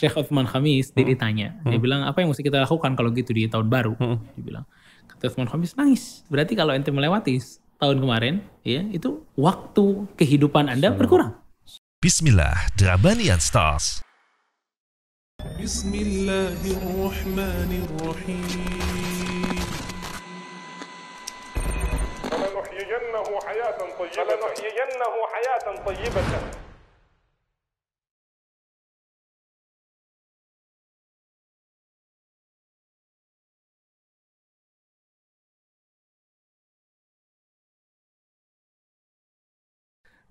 Syekh Uthman Khamis dia ditanya, dia bilang apa yang mesti kita lakukan kalau gitu di tahun baru? Dia bilang, kata Uthman Khamis nangis. Berarti kalau ente melewati tahun kemarin, ya itu waktu kehidupan anda berkurang. Bismillah, Drabanian Stars. بسم الله الرحمن الرحيم فلنحيينه حياة طيبة فلنحيينه حياة طيبة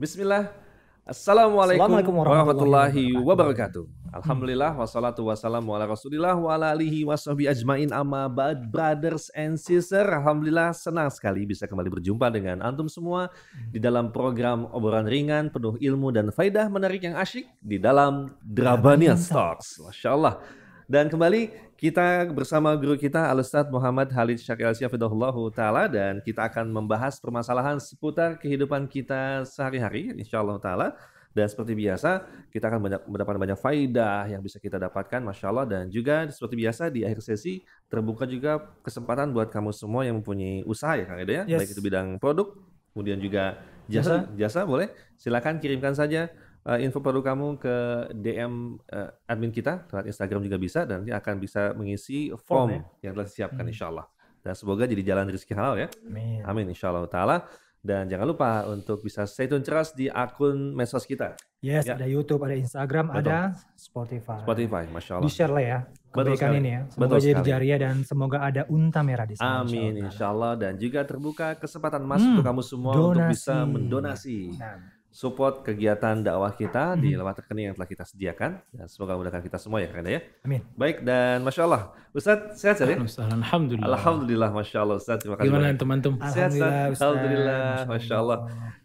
Bismillah. Assalamualaikum, Assalamualaikum warahmatullahi warahmatullahi wabarakatuh. Alhamdulillah wassalatu wassalamu ala Rasulillah wa ala alihi washabi ajmain amma ba'd brothers and sisters. Alhamdulillah senang sekali bisa kembali berjumpa dengan antum semua di dalam program obrolan ringan penuh ilmu dan faidah menarik yang asyik di dalam Drabanian Talks. Masya Allah. Dan kembali kita bersama guru kita Al-Ustaz Muhammad Halid Syakir Syafidahullah Ta'ala dan kita akan membahas permasalahan seputar kehidupan kita sehari-hari insya Allah Ta'ala. Dan seperti biasa kita akan banyak, mendapatkan banyak faidah yang bisa kita dapatkan Masya Allah dan juga seperti biasa di akhir sesi terbuka juga kesempatan buat kamu semua yang mempunyai usaha ya Kang Edo ya. Yes. Baik itu bidang produk kemudian juga jasa, jasa boleh silakan kirimkan saja uh, info produk kamu ke DM uh, admin kita lewat Instagram juga bisa dan nanti akan bisa mengisi form Form, yang telah disiapkan Hmm. insya Allah dan semoga jadi jalan rezeki halal ya Amin. amin insya Allah taala dan jangan lupa untuk bisa stay tune ceras di akun medsos kita Yes, Ya. ada YouTube, ada Instagram, Betul. ada Spotify. Spotify masya Di Allah share lah ya Betul kebaikan ini ya. Semoga Betul jadi sekali. jariah dan semoga ada unta merah di sana. amin insyaallah. insya Allah dan juga terbuka kesempatan emas Hmm, untuk kamu semua untuk bisa donasi. mendonasi Nah, support kegiatan dakwah kita di Mhm. lewat rekening yang telah kita sediakan dan semoga memudahkan kita semua ya Kang Eda ya amin. Baik dan masya Allah, Ustadz sehat sehat ya? Alhamdulillah. Alhamdulillah, masya Allah Ustadz terima kasih. Gimana teman-teman? Sehat, Ustaz. Alhamdulillah, Ustaz. Alhamdulillah, Masya Allah.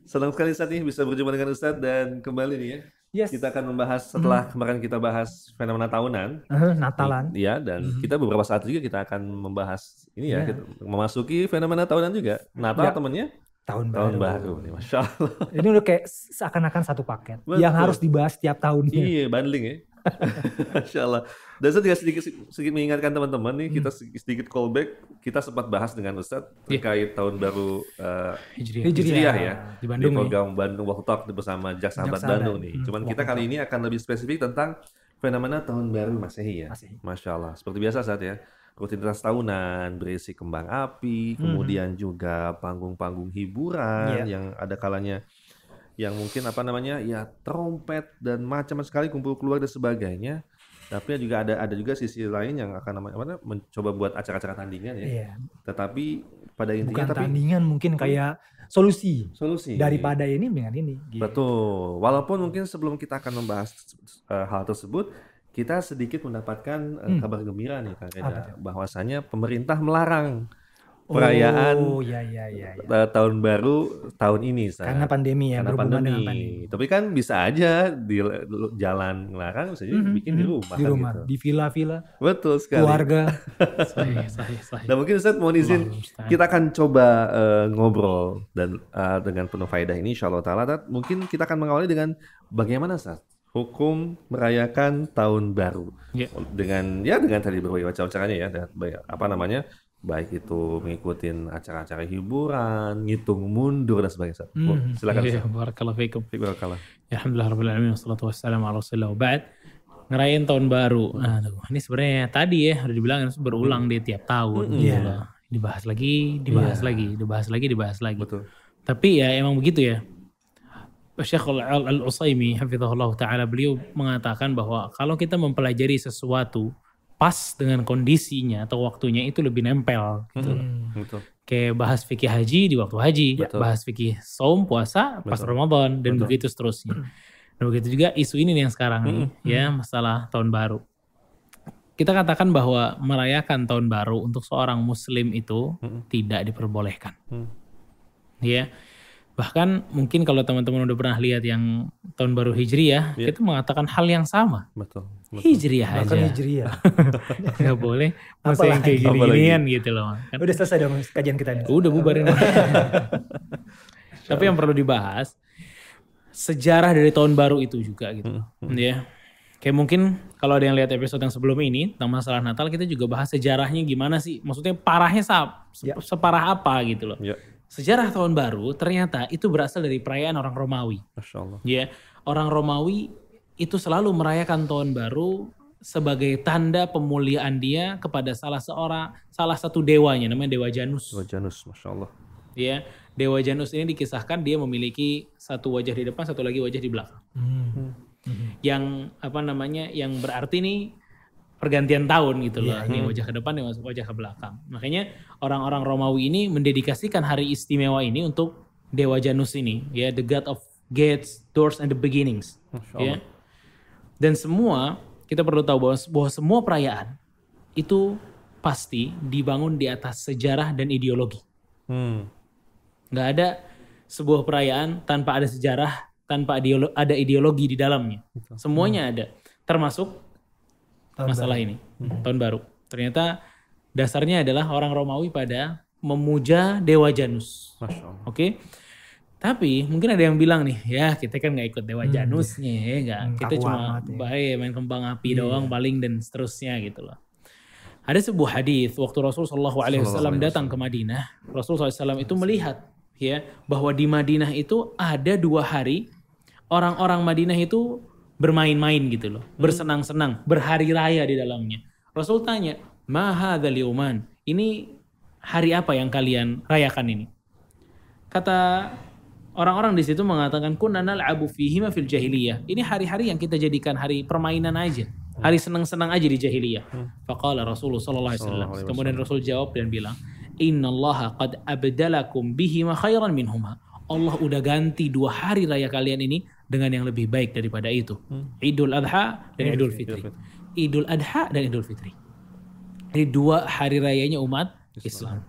Senang sekali Ustadz nih bisa berjumpa dengan Ustadz dan kembali nih ya. Yes. Kita akan membahas setelah kemarin kita bahas fenomena tahunan. Eh, Natalan. Iya dan Mhm. kita beberapa saat juga kita akan membahas ini ya, Ya. kita memasuki fenomena tahunan juga. Natal Ya. temennya Tahun baru. tahun baru nih, masya Allah. Ini udah kayak seakan-akan satu paket Betul. yang harus dibahas tiap tahunnya. Iya, bundling ya. Masya Allah. Dan saya juga sedikit, sedikit mengingatkan teman-teman nih, kita Hmm. sedikit, sedikit callback. Kita sempat bahas dengan Ustadz Iya. terkait tahun baru eh, Hijriah. Hijriah. Hijriah ya. Di di Bandung nih. program Bandung Walk Talk bersama Jak Sahabat Bandung nih. Hmm, Cuman Walk kita kali ini akan lebih spesifik tentang fenomena tahun baru Masehi ya. Masehi. Masya Allah. Seperti biasa saat ya. Rutinitas tahunan berisi kembang api, Hmm. kemudian juga panggung-panggung hiburan Iya. yang ada kalanya yang mungkin apa namanya ya trompet dan macam sekali kumpul keluar dan sebagainya. Tapi juga ada ada juga sisi lain yang akan namanya apa mencoba buat acara-acara tandingan ya. Iya. Tetapi pada intinya Bukan tapi tandingan mungkin kayak solusi solusi daripada ini dengan ini. Gitu. Betul. Walaupun mungkin sebelum kita akan membahas eh, hal tersebut, kita sedikit mendapatkan eh, Hmm. kabar gembira nih Kang Reda, bahwasanya pemerintah melarang perayaan Oh, iya iya iya. iya. eh, tahun baru tahun ini, Ustaz. Karena pandemi ya, Karena pandemi. pandemi. Tapi kan bisa aja di jalan ngelarang, bisa juga Mhm, bikin di mhm. rumah Di kan rumah, gitu. di villa-villa, Betul sekali. keluarga. Sahih, sahih. Dan mungkin Ustaz mohon izin kita akan coba eh, ngobrol dan eh, dengan penuh faedah ini insyaallah taala mungkin kita akan mengawali dengan bagaimana Ustaz hukum merayakan tahun baru Ya. dengan ya dengan tadi berbagai macam caranya ya dan apa namanya baik itu mengikuti acara-acara hiburan ngitung mundur dan sebagainya Mhm. silakan Ustaz. barakallahu fiikum. Barakallah. Ya, Alhamdulillah Rabbil Alamin Wassalatu wassalamu ala rasulillah wa ba'd Ngerayain tahun baru Nah tuh, ini sebenarnya tadi ya Udah dibilang berulang di tiap tahun Mm-mm. gitu loh. Dibahas lagi Dibahas Iya. lagi Dibahas lagi Dibahas lagi Betul. Tapi ya emang begitu ya Syekh Al- Al-Usaimi Hafizahullah Ta'ala Beliau mengatakan bahwa Kalau kita mempelajari sesuatu Pas dengan kondisinya Atau waktunya itu lebih nempel gitu. Hmm. Betul. Kayak bahas fikih haji di waktu haji, Betul. bahas fikih saum puasa pas Betul. Ramadan dan Betul. begitu seterusnya. Dan begitu juga isu ini nih yang sekarang nih Mm-mm. ya masalah tahun baru. Kita katakan bahwa merayakan tahun baru untuk seorang muslim itu Mm-mm. tidak diperbolehkan. Mm. Ya. Bahkan mungkin kalau teman-teman udah pernah lihat yang tahun baru Hijriyah, Iya. itu mengatakan hal yang sama. Betul. Betul. Hijriyah Bahkan aja. hijriah. Nggak boleh. Masa yang kayak gini-ginian gitu loh. Kan Udah selesai dong kajian kita ini. Udah bubarin. Tapi yang perlu dibahas sejarah dari tahun baru itu juga gitu. Hmm, hmm. Ya. Kayak mungkin kalau ada yang lihat episode yang sebelum ini tentang masalah Natal kita juga bahas sejarahnya gimana sih. Maksudnya parahnya se- Ya. separah apa gitu loh. Ya, Sejarah tahun baru ternyata itu berasal dari perayaan orang Romawi. masya Allah. Ya, orang Romawi itu selalu merayakan tahun baru sebagai tanda pemuliaan dia kepada salah seorang salah satu dewanya namanya Dewa Janus. Dewa Janus, masya Allah. Ya, Dewa Janus ini dikisahkan dia memiliki satu wajah di depan, satu lagi wajah di belakang. Yang apa namanya? Yang berarti nih pergantian tahun gitu loh. Ini wajah ke depan, ini wajah ke belakang. Makanya orang-orang Romawi ini mendedikasikan hari istimewa ini untuk Dewa Janus ini, ya, the God of Gates, Doors and the Beginnings. Ya. Dan semua kita perlu tahu bahwa, bahwa semua perayaan itu pasti dibangun di atas sejarah dan ideologi. Hmm. Nggak ada sebuah perayaan tanpa ada sejarah, tanpa ideolo- ada ideologi di dalamnya. Semuanya ada, termasuk Tahun masalah ini, tahun baru. Ternyata dasarnya adalah orang Romawi pada memuja Dewa Janus. Oke. Tapi mungkin ada yang bilang nih, ya kita kan nggak ikut Dewa Janusnya ya nggak. Hmm, kita cuma amat ya. baik main kembang api doang paling dan seterusnya gitu loh. Ada sebuah hadis waktu Rasul Shallallahu Alaihi Wasallam datang ke Madinah, Rasul SAW itu melihat ya bahwa di Madinah itu ada dua hari orang-orang Madinah itu bermain-main gitu loh, bersenang-senang, berhari raya di dalamnya. Rasul tanya, "Ma hadzal yauman?" Ini hari apa yang kalian rayakan ini? Kata orang-orang di situ mengatakan kunna nal'abu fihi ma fil jahiliyah. Ini hari-hari yang kita jadikan hari permainan aja. Hari senang-senang aja di jahiliyah. Faqala Rasulullah sallallahu alaihi wasallam. Kemudian Rasul jawab dan bilang, "Innallaha qad abdalakum bihi ma khairan minhuma." Allah udah ganti dua hari raya kalian ini dengan yang lebih baik daripada itu. Idul Adha dan Idul Fitri. Idul Adha dan Idul Fitri. Ini dua hari rayanya umat Islam.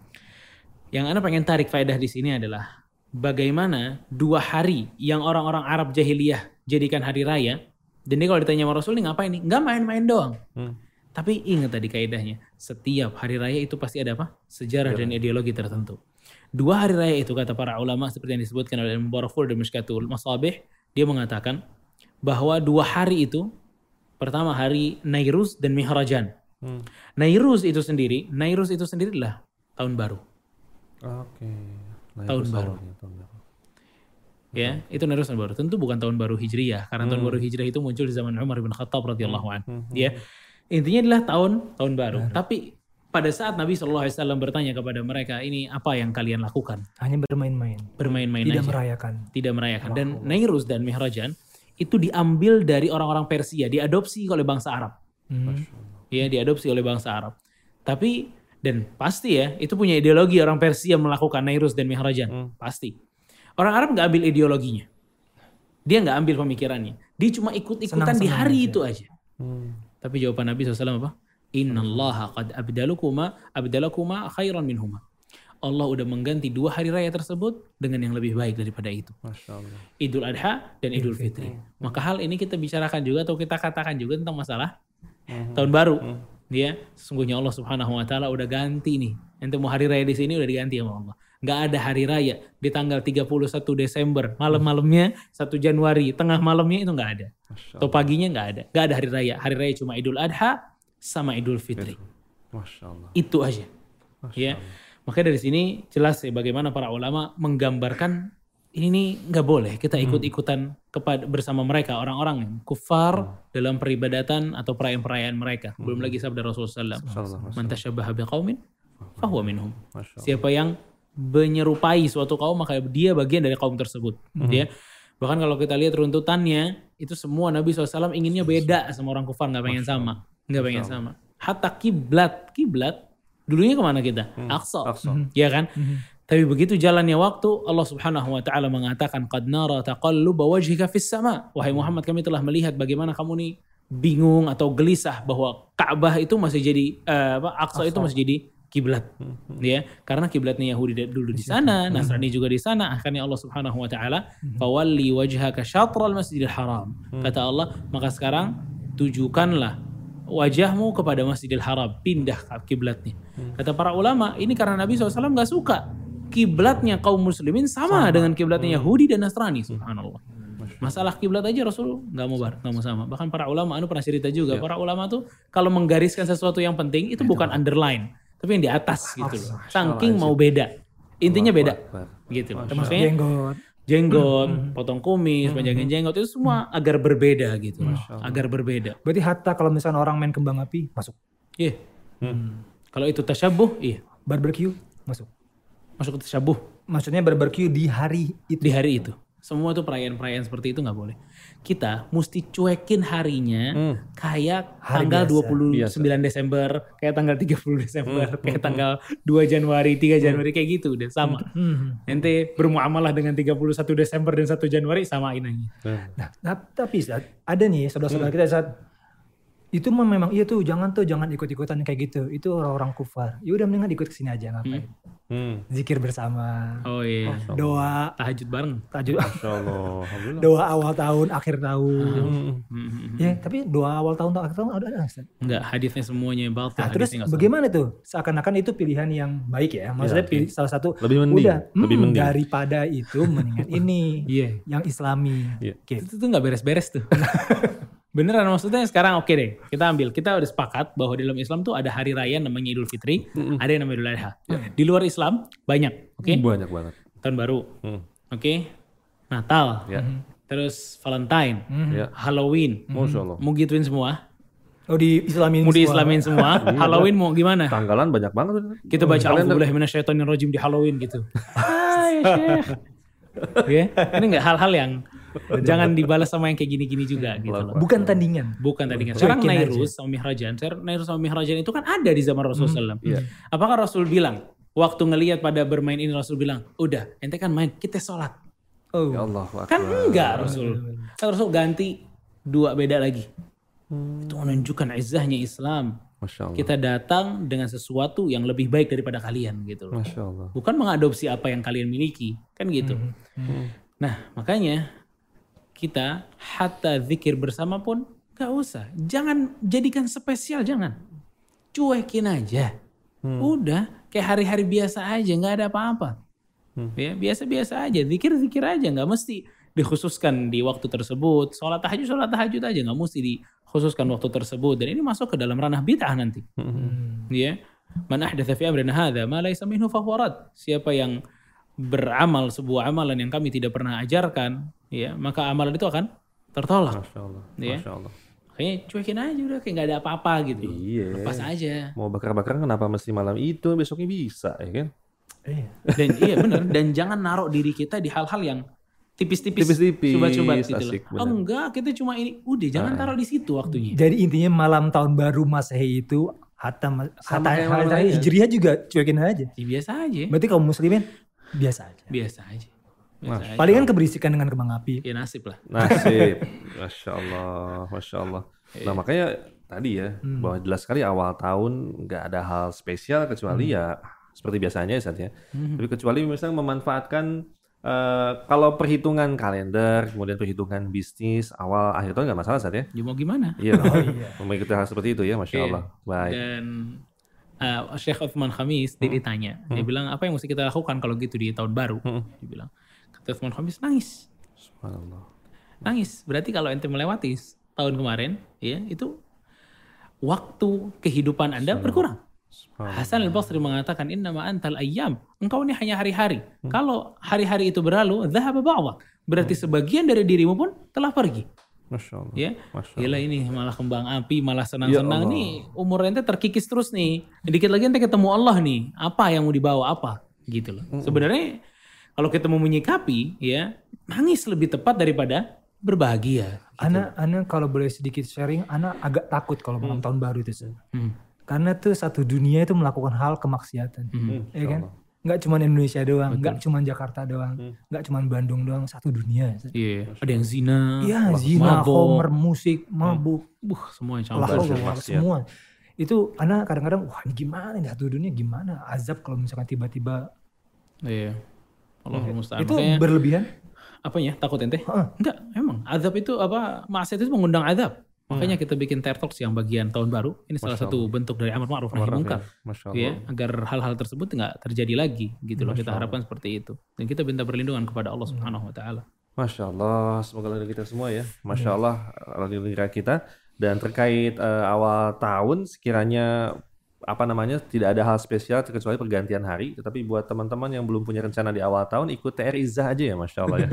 Yang Anda pengen tarik faedah di sini adalah bagaimana dua hari yang orang-orang Arab jahiliyah jadikan hari raya. Dan dia kalau ditanya sama Rasul, ini ngapain nih? Nggak main-main doang. Tapi ingat tadi kaidahnya, setiap hari raya itu pasti ada apa? Sejarah dan ideologi tertentu. Dua hari raya itu kata para ulama seperti yang disebutkan oleh Mubarakfur dan Mishkatul Masabih, dia mengatakan bahwa dua hari itu pertama hari Nairuz dan Mihrajan. Nairuz itu sendiri, Nairuz itu sendiri adalah tahun baru. Oke. Nah, Tahun baru. salahnya, tahun baru. Ya, itu Nairuz tahun baru. Tentu bukan tahun baru Hijriyah, karena tahun baru Hijriyah itu muncul di zaman Umar bin Khattab radhiyallahu anhu. Ya. Intinya adalah tahun tahun baru. Tapi pada saat Nabi SAW bertanya kepada mereka, ini apa yang kalian lakukan? Hanya bermain-main. Bermain-main Tidak aja. merayakan. Tidak merayakan. Dan Nairuz dan Mihrajan itu diambil dari orang-orang Persia, diadopsi oleh bangsa Arab. Hmm. Ya, diadopsi oleh bangsa Arab. Tapi dan pasti ya, itu punya ideologi orang Persia melakukan Nairuz dan Mihrajan. Pasti. Orang Arab nggak ambil ideologinya. Dia nggak ambil pemikirannya. Dia cuma ikut-ikutan di hari aja. itu aja. Tapi jawaban Nabi SAW apa? Inna Allah qad abdalukuma abdalakuma khairan minhuma. Allah udah mengganti dua hari raya tersebut dengan yang lebih baik daripada itu. Idul Adha dan Idul Fitri. Maka hal ini kita bicarakan juga atau kita katakan juga tentang masalah tahun baru. Ya, sesungguhnya Allah Subhanahu wa taala udah ganti nih. Ente mau hari raya di sini udah diganti sama Allah. Nggak ada hari raya di tanggal 31 Desember, malam-malamnya 1 Januari, tengah malamnya itu nggak ada. Atau paginya nggak ada. Nggak ada hari raya. Hari raya cuma Idul Adha sama Idul Fitri. Masya Allah. Itu aja. Ya. Makanya dari sini jelas ya bagaimana para ulama menggambarkan ini nih nggak boleh kita ikut-ikutan kepada bersama mereka orang-orang yang kufar dalam peribadatan atau perayaan-perayaan mereka. Belum lagi sabda Rasulullah SAW. Man tashabbaha biqaumin fahuwa minhum. Masya Allah. Siapa yang menyerupai suatu kaum maka dia bagian dari kaum tersebut. Ya. Bahkan kalau kita lihat runtutannya itu semua Nabi SAW inginnya beda sama orang kufar nggak pengen sama, nggak pengen sama. Hatta kiblat, kiblat dulunya ke mana kita? Aqsa, Aqsa. ya kan? Tapi begitu jalannya waktu Allah Subhanahu wa taala mengatakan qad nara taqalluba wajhika fis sama. Wahai Muhammad kami telah melihat bagaimana kamu nih bingung atau gelisah bahwa Ka'bah itu masih jadi eh, apa Aqsa itu masih jadi kiblat. Ya, karena kiblatnya Yahudi dulu di sana, Nasrani juga di sana. Akhirnya Allah Subhanahu wa taala fawalli wajhaka syatral masjidil haram. Kata Allah, maka sekarang tujukanlah wajahmu kepada Masjidil Haram, pindah ke kiblatnya. Kata para ulama, ini karena Nabi SAW nggak suka kiblatnya kaum muslimin sama, dengan kiblatnya Yahudi dan Nasrani, subhanallah. Masalah kiblat aja Rasul nggak mau bar, nggak mau sama. Bahkan para ulama, anu pernah cerita juga, para ulama tuh kalau menggariskan sesuatu yang penting itu bukan underline, tapi yang di atas gitu loh. Saking mau beda, intinya beda, gitu loh. Maksudnya jenggot. jenggot, potong kumis, panjangin jenggot itu semua agar berbeda gitu agar berbeda. Berarti hatta kalau misalnya orang main kembang api masuk. Iya. Kalau itu tasyabuh, iya, Barbecue masuk. masuk ke tasyabuh Maksudnya barbecue di hari itu. di hari itu. Semua tuh perayaan-perayaan seperti itu nggak boleh. Kita mesti cuekin harinya kayak Hari tanggal biasa. 29 Desember, kayak tanggal 30 Desember, kayak tanggal 2 Januari, 3 Januari kayak gitu udah sama. Hmm. Ente bermuamalah dengan 31 Desember dan 1 Januari samain aja. Nah, tap- tapi ada nih saudara-saudara kita saat itu mah memang iya tuh jangan tuh jangan ikut-ikutan kayak gitu. Itu orang-orang kufar. Ya udah mendingan ikut ke sini aja ngapain. Hmm. Zikir bersama, Oh iya. doa, Tahajud bareng. Alhamdulillah. doa awal tahun, akhir tahun. Hmm. Hmm. Ya, tapi doa awal tahun, akhir tahun ada ada? Enggak, hadisnya semuanya batal. Nah, terus bagaimana tuh? Seakan-akan itu pilihan yang baik ya. Maksudnya Iya, pilih salah satu Lebih mending, udah lebih hmm, mending. daripada itu mendingan ini. Iya. yang islami. Iya. Gitu. Itu tuh nggak beres-beres tuh. Beneran maksudnya sekarang oke deh. Kita ambil. Kita udah sepakat bahwa di dalam Islam tuh ada hari raya namanya Idul Fitri, ada yang namanya Idul Adha. Di luar Islam banyak, oke? Banyak banget. Tahun baru, Hmm. oke? Natal, Ya. terus Valentine, Ya. Halloween. Masya Allah. Mau gituin semua? Oh di islamin Mau semua. diislamin semua? Halloween mau gimana? Tanggalan banyak banget. Kita baca Alhamdulillah minasyaitonirrajim di Halloween gitu. Hai Syekh. Oke, ini enggak hal-hal yang jangan dibalas sama yang kayak gini-gini juga gitu loh. Bukan tandingan. Bukan tadi kan. Sekarang Nairus sama Mihrajan. Nairus sama Mihrajan itu kan ada di zaman Rasulullah SAW. Iya. Apakah Rasul bilang, waktu ngelihat pada bermain ini Rasul bilang, udah ente kan main, kita sholat. Oh. Ya Allah. Kan enggak Rasul. Kan Rasul ganti dua beda lagi. Itu menunjukkan izahnya Islam. Masya Allah. Kita datang dengan sesuatu yang lebih baik daripada kalian gitu loh. Masya Allah. Bukan mengadopsi apa yang kalian miliki. Kan gitu. Nah makanya kita hatta zikir bersama pun gak usah. Jangan jadikan spesial, jangan. Cuekin aja. Udah kayak hari-hari biasa aja, nggak ada apa-apa. Ya biasa-biasa aja, zikir-zikir aja, nggak mesti dikhususkan di waktu tersebut. Sholat tahajud, sholat tahajud aja, nggak mesti dikhususkan waktu tersebut. Dan ini masuk ke dalam ranah bid'ah nanti. Ya, man ahdatsa fi amrina hadza ma laysa minhu. Siapa yang beramal sebuah amalan yang kami tidak pernah ajarkan, ya, maka amalan itu akan tertolak. Masya Allah. Iya. Masya Allah. Kayaknya cuekin aja udah kayak nggak ada apa-apa gitu. Iya. Lepas aja. Mau bakar-bakar kenapa mesti malam itu? Besoknya bisa ya kan? Iya. Dan iya bener dan jangan naruh diri kita di hal-hal yang tipis-tipis, Tipis-tipis, coba-coba gitu loh. Oh, enggak, kita cuma ini. Udah jangan taruh di situ waktunya. Jadi intinya malam tahun baru Masehi itu hatta hatta, raya. hijriah juga cuekin aja. Ya, biasa aja. Berarti kaum muslimin biasa aja. Biasa aja. Aja. Palingan keberisikan dengan kembang api. Ya nasib lah. Nasib. Masya Allah. Masya Allah. Iya. Nah makanya tadi ya, Hmm. bahwa jelas sekali awal tahun nggak ada hal spesial kecuali Hmm. ya seperti biasanya ya Sat, ya. Tapi kecuali misalnya memanfaatkan eh, kalau perhitungan kalender, kemudian perhitungan bisnis awal akhir tahun nggak masalah Sat ya. Ya mau gimana? Iya, mengikuti hal seperti itu ya, masya Iya. Allah. Baik. Dan uh, Syekh Uthman Khamis dia ditanya, dia bilang apa yang mesti kita lakukan kalau gitu di tahun baru? Dia bilang, kata Uthman Khamis nangis, Subhanallah. nangis. Berarti kalau ente melewati tahun kemarin, ya itu waktu kehidupan anda berkurang. Hasan al Basri mengatakan innama antal ayyam. Engkau ini hanya hari-hari. Kalau hari-hari itu berlalu, dhahaba ba'dak. Berarti sebagian dari dirimu pun telah pergi. Masya Allah. Ya, Masya gila ini malah kembang api, malah senang-senang Ya Allah. nih. Umur ente terkikis terus nih. Dikit lagi ente ketemu Allah nih. Apa yang mau dibawa apa? Gitu loh. Sebenarnya kalau kita mau menyikapi, ya nangis lebih tepat daripada berbahagia. Ana, ana kalau boleh sedikit sharing, ana agak takut kalau malam tahun baru itu. Sir. Hmm. Karena tuh satu dunia itu melakukan hal kemaksiatan. Hmm. Ya kan? Nggak cuma Indonesia doang, nggak cuma Jakarta doang, nggak cuma Bandung doang, satu dunia. Iya, ada yang zina, Iya, zina, mabok. homer, musik, mabuk, buh semua yang campur. Allah, semua. Itu ana kadang-kadang, wah ini gimana nih satu dunia gimana? Azab kalau misalkan tiba-tiba Iya. Allah musta'an. itu Makanya, berlebihan. apanya? Takut ente? Enggak, emang azab itu apa? Maksiat itu mengundang azab. Makanya kita bikin TED Talks yang bagian tahun baru. Ini salah Masya satu bentuk dari amar ma'ruf nahi munkar. ya. Masya Allah. Ya, agar hal-hal tersebut nggak terjadi lagi gitu loh. Kita harapkan seperti itu. Dan kita minta perlindungan kepada Allah Subhanahu wa taala. Masya Allah, semoga lindungi kita semua ya. Masya Allah, lindungi kita. Dan terkait eh, awal tahun, sekiranya apa namanya tidak ada hal spesial kecuali pergantian hari. Tetapi buat teman-teman yang belum punya rencana di awal tahun, ikut TR Izzah aja ya, Masya Allah ya.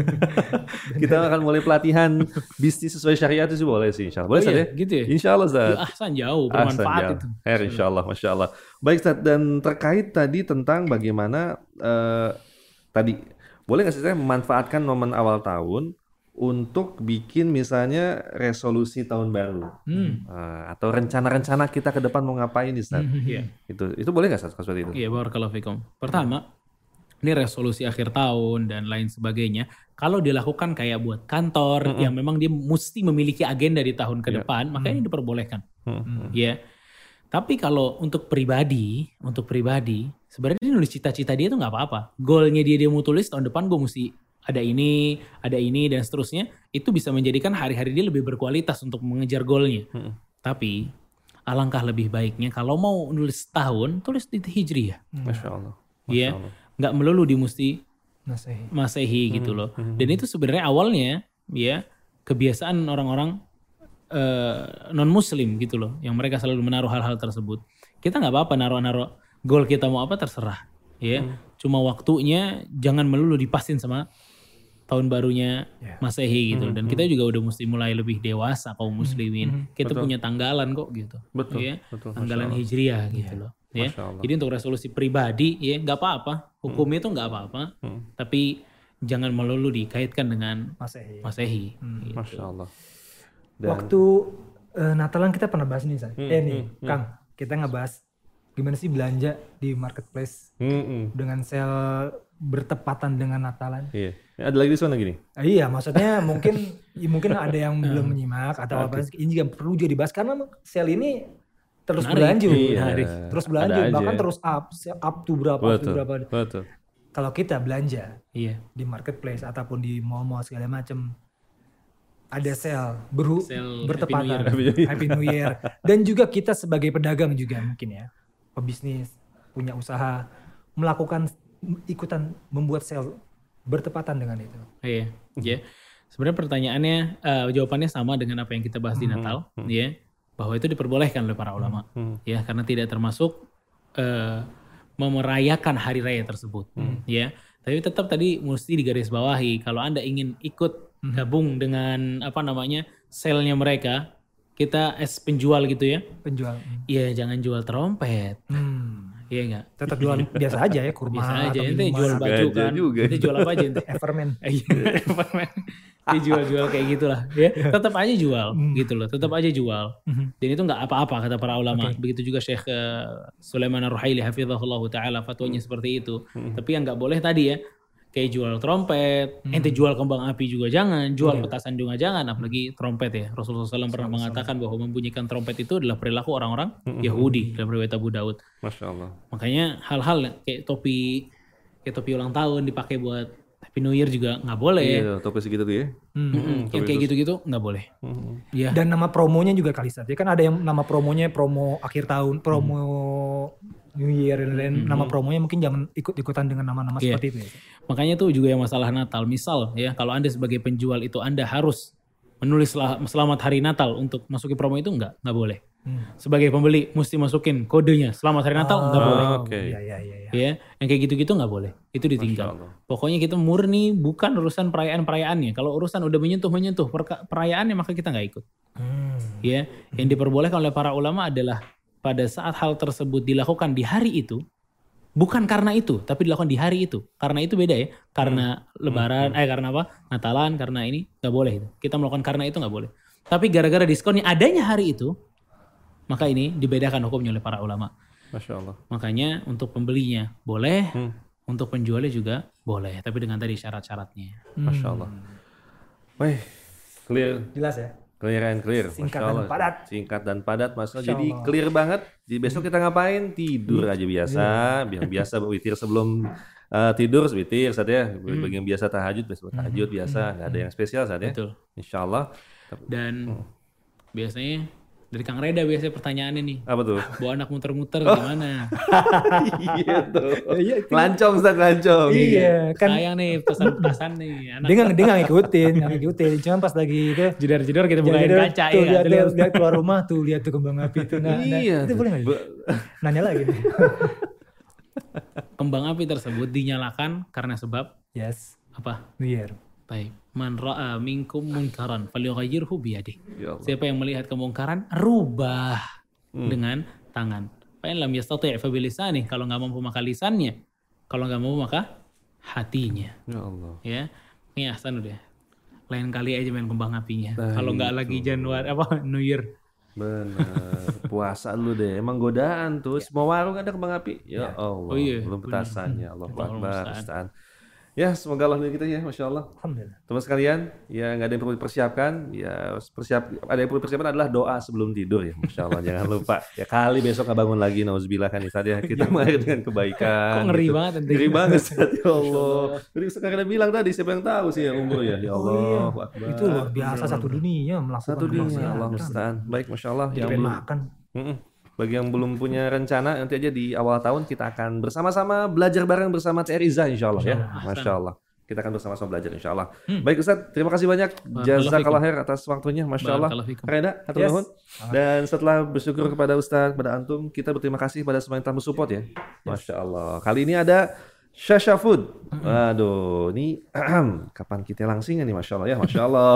kita akan mulai pelatihan bisnis sesuai syariat itu boleh sih, Insya Allah. Boleh Oh iya, ya? gitu ya? Insya Allah, Ustaz. Ya, ahsan jauh, Ahsan, bermanfaat jauh. itu. Her, insya Allah, masya Allah. Baik, Ustaz. Dan terkait tadi tentang bagaimana eh, tadi boleh nggak sih saya memanfaatkan momen awal tahun untuk bikin misalnya resolusi tahun baru Hmm. Eh, atau rencana-rencana kita ke depan mau ngapain nih, Ustaz? Iya. Itu itu boleh nggak Ustaz seperti itu? Iya, barakallahu fikum. Pertama, ini resolusi akhir tahun dan lain sebagainya. Kalau dilakukan kayak buat kantor yang memang dia mesti memiliki agenda di tahun ke Iya. depan, maka ini diperbolehkan. Hmm. Ya. Tapi kalau untuk pribadi, untuk pribadi, sebenarnya dia nulis cita-cita dia tuh nggak apa-apa. Goalnya dia dia mau tulis tahun depan gue mesti ada ini, ada ini dan seterusnya. Itu bisa menjadikan hari-hari dia lebih berkualitas untuk mengejar goalnya. Hmm. Tapi alangkah lebih baiknya kalau mau nulis tahun, tulis di hijriyah. Masya Allah. Masya Iya, Allah. nggak melulu di musti Masehi. masehi gitu loh. Dan itu sebenarnya awalnya ya kebiasaan orang-orang non muslim gitu loh, yang mereka selalu menaruh hal-hal tersebut. Kita nggak apa-apa naruh-naruh goal kita mau apa terserah, ya. Cuma waktunya jangan melulu dipasin sama tahun barunya Ya. masehi gitu. Dan kita juga udah mesti mulai lebih dewasa kaum muslimin. Kita Betul. punya tanggalan kok gitu. Betul, ya. betul. Tanggalan Allah. hijriah gitu loh. Ya. Jadi untuk resolusi pribadi ya nggak apa-apa. Hukumnya itu nggak apa-apa. Hmm. Tapi jangan melulu dikaitkan dengan Masehi. masehi. Hmm. gitu. Masya Allah. Dan Waktu eh, Natalan kita pernah bahas nih, Say. Hmm, eh nih, hmm, hmm. Kang, kita ngebahas gimana sih belanja di marketplace Hmm, hmm. dengan sel bertepatan dengan Natalan. Iya. Ada lagi di sana gini. Ah, iya, maksudnya mungkin ya mungkin ada yang belum menyimak atau apa ini juga perlu juga dibahas karena sel ini terus Menarik. berlanjut, Iya. menarik. terus Ada berlanjut aja. bahkan terus up, up to berapa, up to Betul. berapa. Betul. Kalau kita belanja Iya. di marketplace ataupun di mall-mall segala macam ada sel berhu Sel bertepatan Happy New Year. Happy New Year dan juga kita sebagai pedagang juga mungkin ya pebisnis punya usaha melakukan ikutan membuat sel bertepatan dengan itu Iya. Ya. Sebenarnya pertanyaannya eh, jawabannya sama dengan apa yang kita bahas di Natal, ya. Bahwa itu diperbolehkan oleh para ulama, Hmm. ya, karena tidak termasuk eh, memerayakan hari raya tersebut, ya. Tapi tetap tadi mesti digarisbawahi kalau Anda ingin ikut gabung dengan apa namanya selnya mereka, kita es penjual gitu ya. penjual Iya, jangan jual trompet. hmm. Iya enggak? tetap jual biasa aja ya kurma Biasa aja. atau Ente minuman, jual baju kan. juga. Ente jual apa aja ente? Everman Iya, permen. Dia jual-jual kayak gitulah ya. Tetap aja jual Hmm. gitu loh. Tetap aja jual. Mhm. Dan itu nggak apa-apa kata para ulama. Begitu juga Syekh eh, Sulaiman Ar-Ruhaili hafizahullah taala fatwanya Hmm. seperti itu. Tapi yang nggak boleh tadi ya kayak jual trompet, Hmm. ente jual kembang api juga jangan, jual Iya. petasan juga jangan, apalagi trompet ya. Rasulullah SAW pernah mengatakan bahwa membunyikan trompet itu adalah perilaku orang-orang Hmm. Yahudi dalam riwayat Abu Daud. Masya Allah. Makanya hal-hal kayak topi kayak topi ulang tahun dipakai buat Happy New Year juga nggak boleh. Iya, topi segitu tuh ya. Hmm. Mm-mm. yang kayak gitu-gitu nggak boleh. Hmm. Ya. dan nama promonya juga kali Sat. Ya kan ada yang nama promonya promo akhir tahun promo New Year dan lain nama promonya mungkin jangan ikut-ikutan dengan nama-nama Iya. seperti itu ya. Makanya itu juga yang masalah Natal. Misal ya kalau anda sebagai penjual itu anda harus menulis sel- selamat hari Natal untuk masukin promo itu nggak nggak boleh. Hmm. Sebagai pembeli mesti masukin kodenya selamat hari Natal nggak Oh, boleh. Oke. Iya iya iya. iya. Ya, yang kayak gitu-gitu nggak boleh. Itu ditinggal. Pokoknya kita murni bukan urusan perayaan-perayaannya. Kalau urusan udah menyentuh-menyentuh perayaannya maka kita nggak ikut. Hmm. ya yang diperbolehkan oleh para ulama adalah pada saat hal tersebut dilakukan di hari itu bukan karena itu tapi dilakukan di hari itu. Karena itu beda ya. Karena lebaran eh karena apa? Natalan karena ini nggak boleh itu. Kita melakukan karena itu nggak boleh. Tapi gara-gara diskonnya adanya hari itu maka ini dibedakan hukumnya oleh para ulama. Masya Allah. makanya untuk pembelinya boleh Hmm. untuk penjualnya juga boleh. Tapi dengan tadi syarat-syaratnya. Masya Allah. Wih, clear. Jelas ya. Clear and clear. Singkat dan padat. Singkat dan padat. Mas. Jadi Allah. clear banget. Jadi besok kita ngapain? Tidur aja biasa. Yang biasa witir sebelum uh, tidur witir saat ya. Bagi yang biasa tahajud, besok tahajud biasa. Nggak ada yang spesial saat ya. betul Insya Allah. dan biasanya Dari Kang Reda biasanya pertanyaannya nih. Apa tuh? Bawa anak muter-muter gimana? iya tuh. Iya, itu- Lancong Ustaz, lancong. Iya, kan Sayang nih pesan-pesan nih. Anak dia nggak ngikutin, nggak ngikutin. Cuman pas lagi itu jedar-jedar kita bukain dia kaca tuh, ya. lihat, lihat, lihat keluar rumah tuh lihat tuh kembang api itu. Nah, nah, Iya. itu boleh? Be- Nanya lagi. nih. Kembang api tersebut dinyalakan karena sebab yes, apa? biar. Baik. Man ra'a minkum munkaran falyughayyirhu biyadihi. Ya Allah. Siapa yang melihat kemungkaran, rubah Hmm. dengan tangan. Fa'in lam yastati' fa bilisani. Kalau nggak mampu maka lisannya. Kalau nggak mampu maka hatinya. Ya Allah. Ya. Nih Ahsan udah. Lain kali aja main kembang apinya. Nah, Kalau nggak lagi Januari apa New Year. Bener. Puasa lu deh. Emang godaan tuh. Semua warung ada kembang api. Ya Allah. Oh iya, Belum petasannya. Allah Akbar. Ustaz. Ya semoga Allah kita ya. Masya Allah. Alhamdulillah. Teman sekalian, ya nggak ada yang perlu dipersiapkan. Ya persiap, ada yang perlu dipersiapkan adalah doa sebelum tidur ya. Masya Allah, jangan lupa. Ya kali besok nggak bangun lagi, nauzubillah kan Ustaz ya. Kita mengakhiri dengan kebaikan. Kok ngeri gitu. banget nanti. Ngeri banget Ustaz, ya Allah. Jadi Ustaz kadang bilang tadi, siapa yang tahu sih yang umur ya? Ya Allah. Oh Itu luar biasa satu dunia melakukan Satu dunia. Allah musta'an. Baik, Masya Allah. Yang Pengen belum, makan. Bagi yang belum punya rencana, nanti aja di awal tahun kita akan bersama-sama belajar bareng bersama TR Iza insya Allah ya. Masya Allah. Kita akan bersama-sama belajar insya Allah. Baik Ustaz, terima kasih banyak. Jazakallah khair atas waktunya. Masya Allah. Reda, Yes. nuhun. Dan setelah bersyukur kepada Ustaz, kepada Antum, kita berterima kasih pada semua yang telah mensupport ya. Masya Allah. Kali ini ada Shasha Food. Waduh, ini kapan kita langsingnya nih, Masya Allah ya, Masya Allah.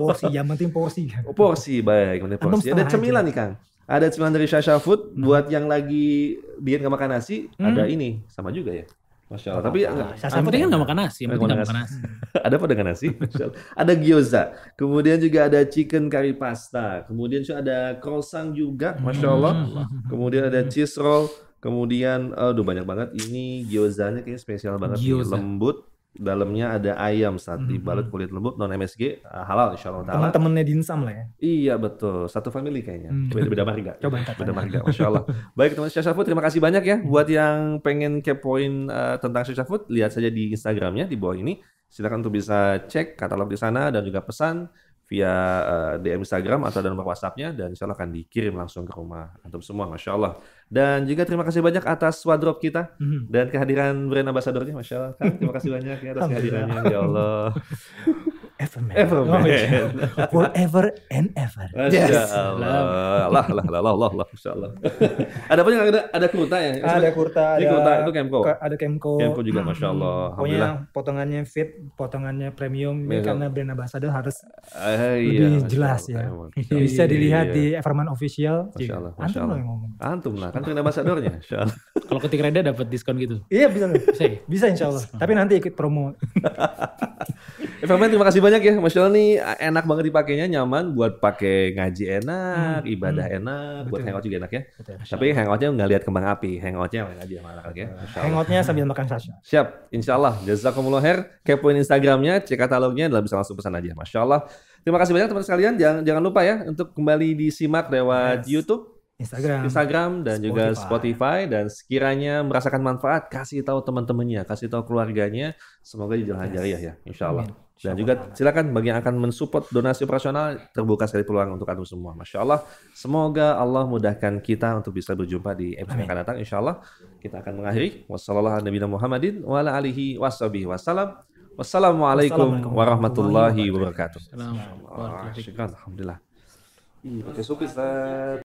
Porsi, yang penting porsi. Oh, porsi baik, porsi. Ada cemilan nih Kang. Ada cemilan dari Shasha Food buat yang lagi diet nggak makan nasi. Ada ini sama juga ya. Masya Allah. Tapi enggak, Saya Yang penting kan nggak makan nasi. Yang penting makan nasi. ada apa dengan nasi? Masya Allah. Ada gyoza. Kemudian juga ada chicken curry pasta. Kemudian juga ada croissant juga. Masya Allah. Kemudian ada cheese roll. Kemudian, aduh banyak banget. Ini gyozanya kayaknya spesial banget. Gyoza. Lembut. Dalamnya ada ayam saat dibalut kulit lembut non MSG ah, halal insya Allah. Teman-temannya Dinsam lah ya. Iya betul, satu family kayaknya. Hmm. Beda-beda marga. Coba Beda marga, masya Allah. Baik teman Syasha Food, terima kasih banyak ya. Buat yang pengen kepoin eh, tentang Syasha Food, lihat saja di Instagramnya di bawah ini. Silakan untuk bisa cek katalog di sana dan juga pesan via eh, DM Instagram atau dan nomor WhatsAppnya dan insya Allah akan dikirim langsung ke rumah antum semua, masya Allah. Dan juga terima kasih banyak atas wardrobe kita Mhm. dan kehadiran brand ambassadornya, masya Allah. Terima kasih banyak ya atas kehadirannya, ya Allah. Everman. Everman. Oh, iya. Forever and ever. Masya Allah. Allah, Allah, Allah, Allah, Allah, Masya Allah. ada apa yang ada? Ada kurta ya? Ada kurta, Ini ada kurta, itu Kemko. Ada Kemko. Kemko juga, Masya Allah. Pokoknya Alhamdulillah. potongannya fit, potongannya premium Iya. karena brand ambassador harus Eh, iya, lebih Masya jelas Allah. ya. Allah. Bisa dilihat Iya, di iya. Everman official. Masya Allah, Masya Antum Allah. yang ngomong. Antum lah, kan brand ambassadornya. Masya Allah. Kalau ketik Reda dapat diskon gitu. Iya bisa. Bisa ya? Bisa insya Allah. Tapi nanti ikut promo. Everman terima kasih banyak ya. Masya Allah nih enak banget dipakainya, nyaman buat pakai ngaji enak, ibadah enak, buat hangout juga enak ya. Betul. Tapi hangoutnya nggak lihat kembang api, hangoutnya main ngaji sama anak ya. Hangoutnya sambil makan sasha. Siap, insya Allah. Jazakumullah khair. Kepoin Instagramnya, cek katalognya, dan bisa langsung pesan aja. Masya Allah. Terima kasih banyak teman sekalian. Jangan, jangan lupa ya untuk kembali disimak lewat Yes. YouTube, Instagram. Instagram, dan juga Spotify. Spotify. Dan sekiranya merasakan manfaat, kasih tahu teman-temannya, kasih tahu keluarganya. Semoga jalan jariah ya, insya Allah. Amin. Dan juga silakan bagi yang akan mensupport donasi operasional, terbuka sekali peluang untuk antum semua. Masya Allah. Semoga Allah mudahkan kita untuk bisa berjumpa di episode yang akan datang. Insya Allah kita akan mengakhiri. Wassalamualaikum warahmatullahi wabarakatuh. Alhamdulillah. Pakai Ustaz.